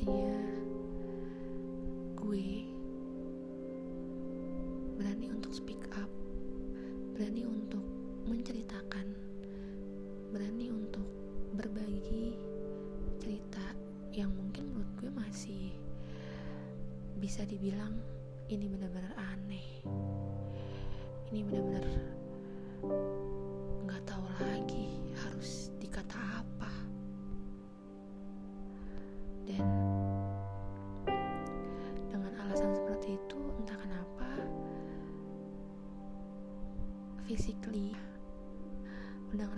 akhirnya gue berani untuk speak up, berani untuk menceritakan, berani untuk berbagi cerita yang mungkin menurut gue masih bisa dibilang ini benar-benar aneh. Ini benar-benar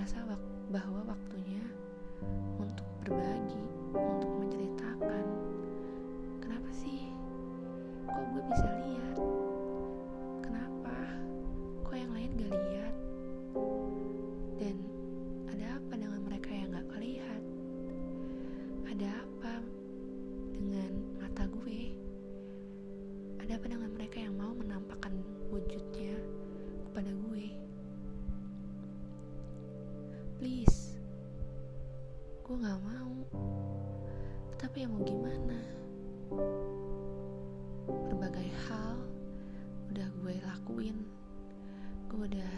wak- bahwa waktunya untuk berbagi, untuk menceritakan. Kenapa sih? Kok gue bisa lihat? Kenapa? Kok yang lain gak lihat? Dan ada apa dengan mereka yang gak kelihat? Ada apa dengan mata gue? Ada apa dengan mereka yang mau menampakkan wujudnya kepada gue? Gue gak mau. Tapi ya mau gimana? Berbagai hal udah gue lakuin. Gue udah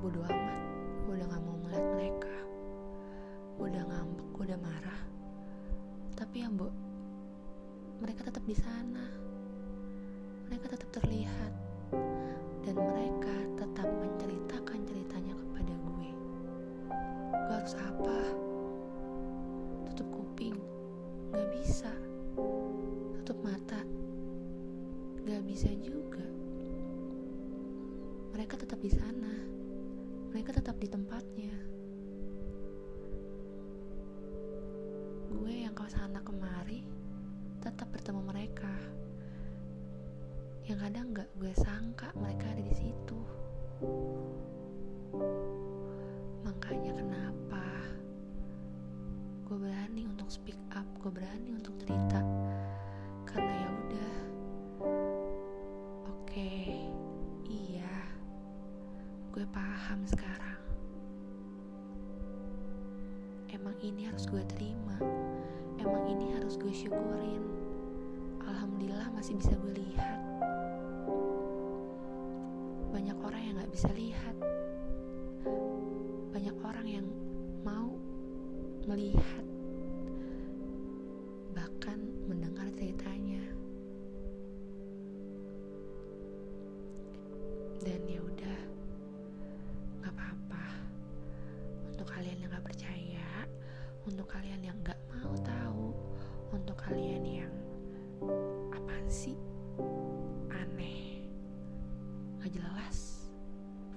bodo amat. Gue udah gak mau ngeliat mereka. Gue udah ngambek, gue udah marah. Tapi ya mbok, mereka tetap di sana. Kadang nggak gue sangka mereka ada di situ. Makanya kenapa gue berani untuk speak up, gue berani untuk cerita karena ya udah, oke, iya, gue paham sekarang. Emang ini harus gue terima, emang ini harus gue syukurin. Alhamdulillah masih bisa gue lihat bisa lihat. Banyak orang yang mau melihat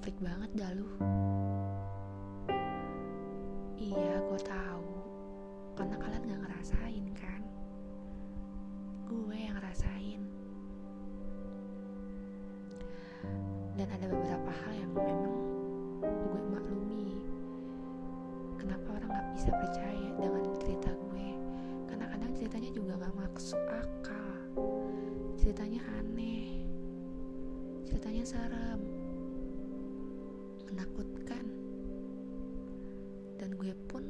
freak banget dah lu. Iya gue tahu. Karena kalian gak ngerasain kan? Gue yang ngerasain. Dan ada beberapa hal yang memang gue maklumi. Kenapa orang gak bisa percaya dengan cerita gue? Karena kadang ceritanya juga gak masuk akal. Ceritanya aneh. Ceritanya serem menakutkan. Dan gue pun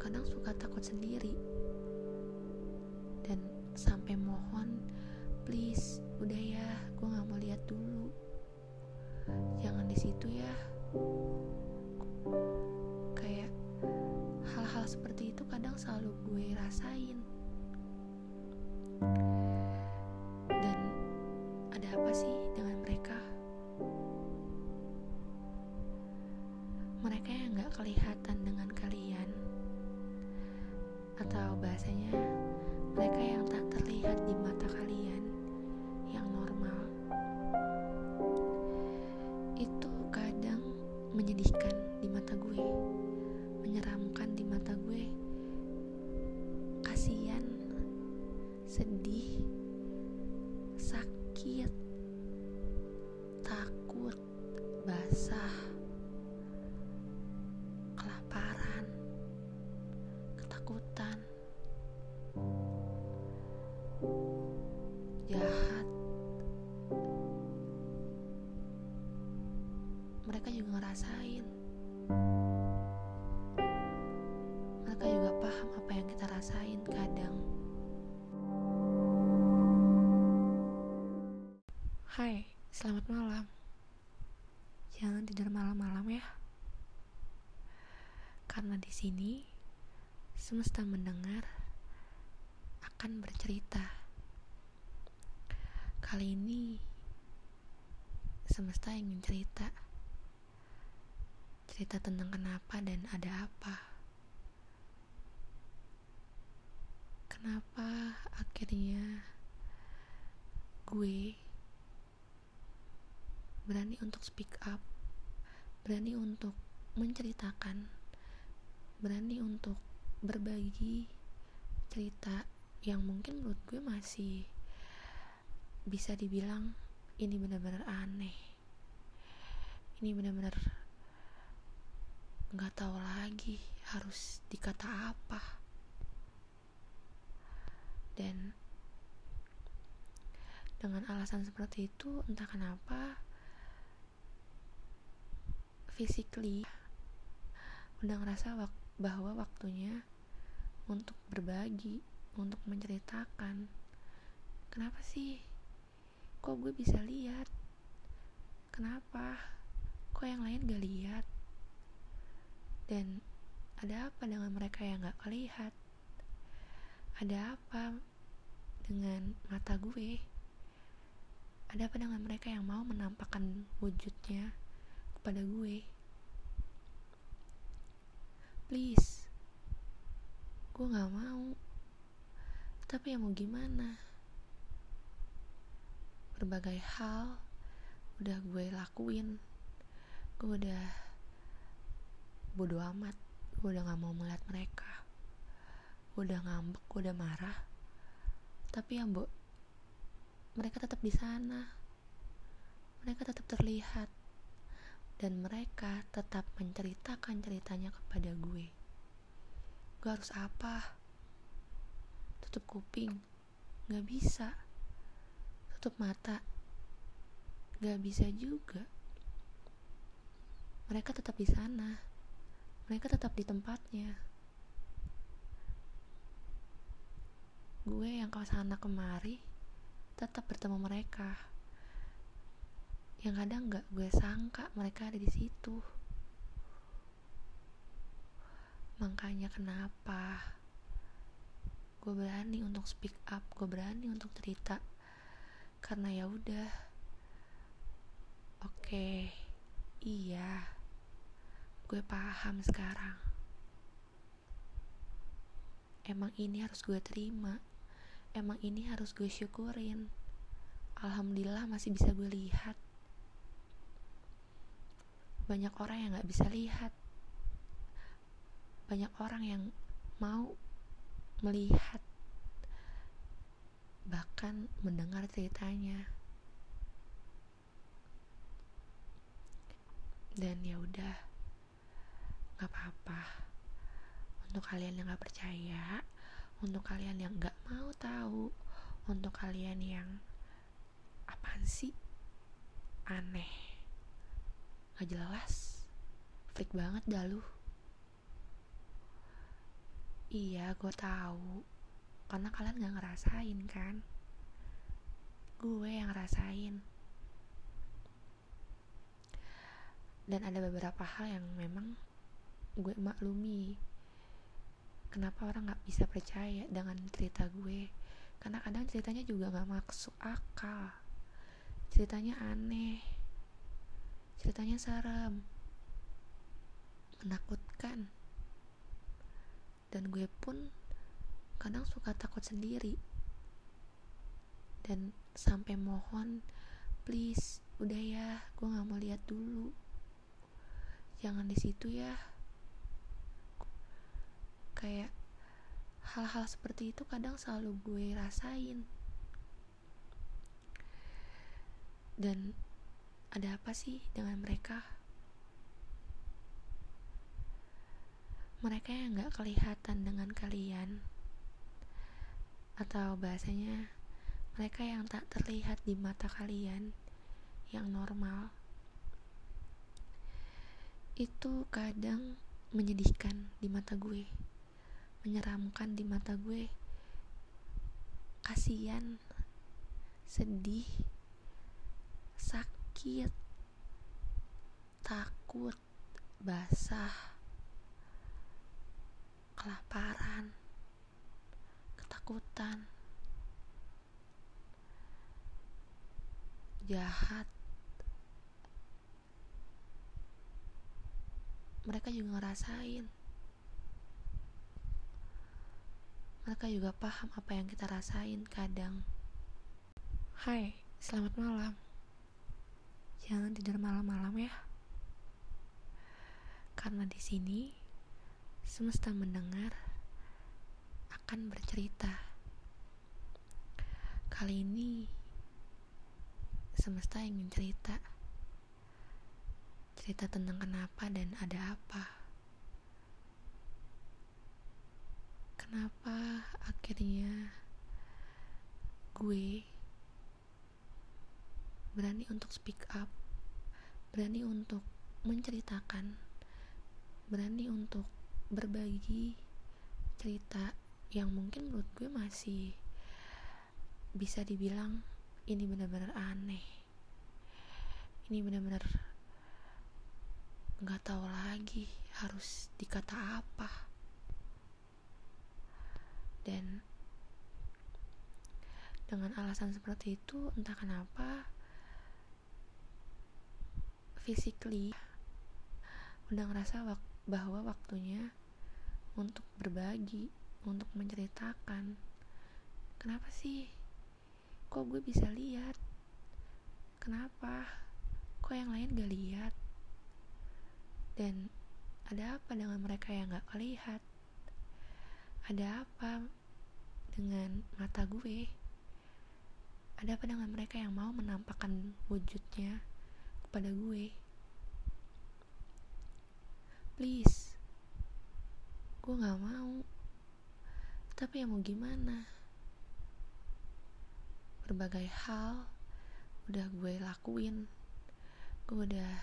kadang suka takut sendiri. Dan sampai mohon please udah ya gue nggak mau lihat dulu. Jangan di situ ya. Kayak hal-hal seperti itu kadang selalu gue rasain. Dan ada apa sih kelihatan dengan kalian, atau bahasanya mereka yang tak terlihat di mata kalian yang normal. Itu kadang menyedihkan di mata gue, menyeramkan di mata gue, kasihan, sedih, sakit, takut, basah. Selamat malam. Jangan tidur malam-malam ya. Karena di sini semesta mendengar akan bercerita. Kali ini semesta ingin cerita. Cerita tentang kenapa dan ada apa. Kenapa akhirnya gue berani untuk speak up, berani untuk menceritakan, berani untuk berbagi cerita yang mungkin menurut gue masih bisa dibilang ini benar-benar aneh. Ini benar-benar nggak tahu lagi harus dikata apa. Dan dengan alasan seperti itu entah kenapa physically udah ngerasa wak bahwa waktunya untuk berbagi, untuk menceritakan. Kenapa sih? Kok gue bisa lihat? Kenapa? Kok yang lain gak lihat? Dan ada apa dengan mereka yang gak kelihat? Ada apa dengan mata gue? Ada apa dengan mereka yang mau menampakkan wujudnya? Kepada gue. Please gue gak mau. Tapi ya mau gimana? Berbagai hal udah gue lakuin. Gue udah bodo amat. Gue udah gak mau melihat mereka. Gue udah ngambek gue udah marah. Tapi ya mbok mereka tetap di sana. Mereka tetap terlihat dan mereka tetap menceritakan ceritanya kepada gue. Gue harus apa? Tutup kuping? Gak bisa. Tutup mata? Gak bisa juga. Mereka tetap di sana. Mereka tetap di tempatnya. Gue yang ke sana kemari tetap bertemu mereka yang kadang nggak gue sangka mereka ada di situ. Makanya kenapa gue berani untuk speak up gue berani untuk cerita. Karena ya udah. Oke okay, iya. Gue paham sekarang. Emang ini harus gue terima. Emang ini harus gue syukurin. Alhamdulillah masih bisa gue lihat banyak orang yang gak bisa lihat. Banyak orang yang mau melihat bahkan mendengar ceritanya. Dan ya udah nggak apa-apa. Untuk kalian yang nggak percaya untuk kalian yang nggak mau tahu untuk kalian yang apaan sih? Aneh gak jelas. Freak banget dah lu. Iya gue tahu. Karena kalian gak ngerasain kan? Gue yang ngerasain. Dan ada beberapa hal yang memang gue maklumi. Kenapa orang gak bisa percaya dengan cerita gue? Karena kadang ceritanya juga gak masuk akal. Ceritanya aneh ceritanya serem. Menakutkan. Dan gue pun kadang suka takut sendiri. Dan sampai mohon please udah ya gue nggak mau lihat dulu. Jangan di situ ya. Kayak hal-hal seperti itu kadang selalu gue rasain. Dan ada apa sih dengan mereka? Mereka yang gak kelihatan dengan kalian. Atau bahasanya mereka yang tak terlihat di mata kalian yang normal. Itu kadang menyedihkan di mata gue. Menyeramkan di mata gue. Kasihan sedih sakit takut basah kelaparan ketakutan jahat. Mereka juga ngerasain. Mereka juga paham apa yang kita rasain kadang. Hai, selamat malam jangan tidur malam-malam ya karena di sini semesta mendengar akan bercerita. Kali ini semesta ingin cerita. Cerita tentang kenapa dan ada apa. Kenapa akhirnya gue berani untuk speak up, berani untuk menceritakan, berani untuk berbagi cerita yang mungkin menurut gue masih bisa dibilang ini benar-benar aneh. Ini benar-benar nggak tahu lagi harus dikata apa. Dan dengan alasan seperti itu entah kenapa physically udah ngerasa wak bahwa waktunya untuk berbagi, untuk menceritakan. Kenapa sih? Kok gue bisa lihat? Kenapa? Kok yang lain gak lihat? Dan ada apa dengan mereka yang gak kelihat? Ada apa dengan mata gue? Ada apa dengan mereka yang mau menampakkan wujudnya kepada gue? Please, gue gak mau. Tapi ya mau gimana? Berbagai hal udah gue lakuin. Gue udah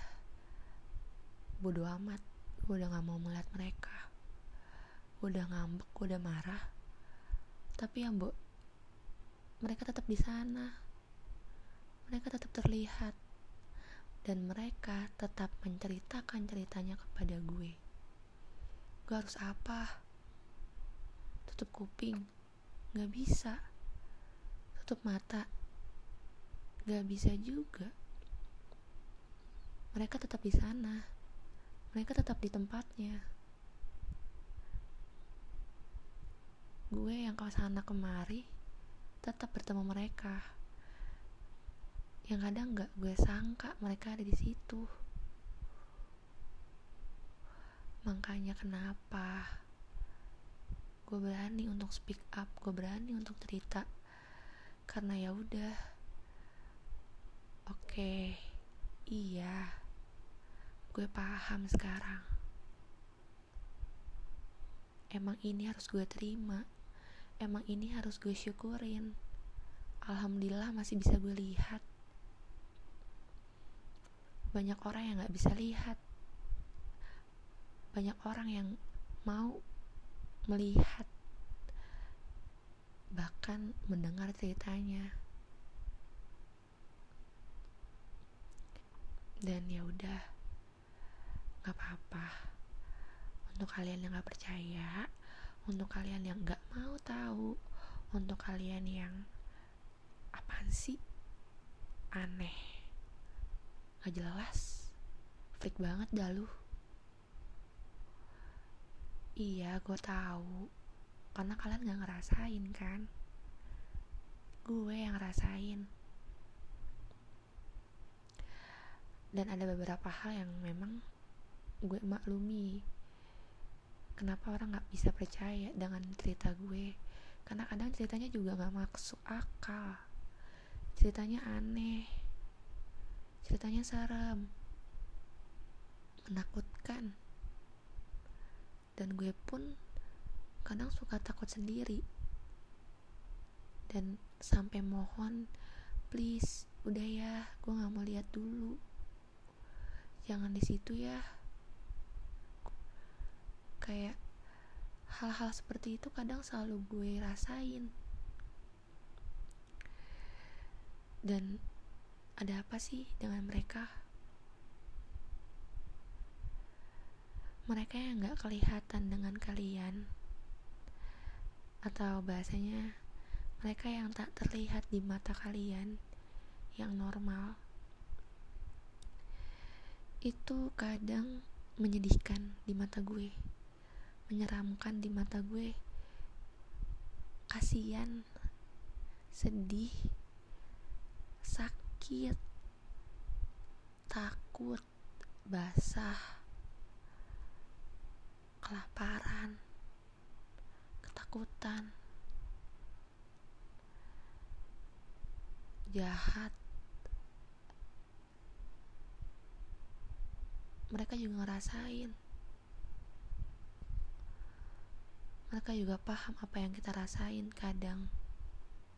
bodo amat. Gue udah gak mau melihat mereka. Gue udah ngambek gue udah marah. Tapi ya mbok mereka tetap di sana. Mereka tetap terlihat dan mereka tetap menceritakan ceritanya kepada gue. Gue harus apa? Tutup kuping. Gak bisa. Tutup mata. Gak bisa juga. Mereka tetap di sana. Mereka tetap di tempatnya. Gue yang ke sana kemari tetap bertemu mereka yang kadang gak gue sangka mereka ada di situ. Makanya kenapa gue berani untuk speak up gue berani untuk cerita. Karena ya udah. Oke okay, iya. Gue paham sekarang. Emang ini harus gue terima. Emang ini harus gue syukurin. Alhamdulillah masih bisa gue lihat banyak orang yang gak bisa lihat. Banyak orang yang mau melihat bahkan mendengar ceritanya. Dan ya udah nggak apa-apa. Untuk kalian yang nggak percaya untuk kalian yang nggak mau tahu untuk kalian yang apaan sih? Aneh gak jelas freak banget dah lu Iya, gue tahu. Karena kalian gak ngerasain kan? Gue yang ngerasain. Dan ada beberapa hal yang memang gue maklumi. kenapa orang nggak bisa percaya dengan cerita gue karena kadang ceritanya juga nggak masuk akal ceritanya aneh ceritanya serem. Menakutkan. Dan gue pun kadang suka takut sendiri. Dan sampai mohon please udah ya gue nggak mau lihat dulu. Jangan di situ ya. Kayak hal-hal seperti itu kadang selalu gue rasain. Dan ada apa sih dengan mereka? Mereka yang gak kelihatan dengan kalian. Atau bahasanya mereka yang tak terlihat di mata kalian yang normal. Itu kadang menyedihkan di mata gue. Menyeramkan di mata gue. Kasihan sedih sakit takut basah kelaparan ketakutan jahat. Mereka juga ngerasain. Mereka juga paham apa yang kita rasain kadang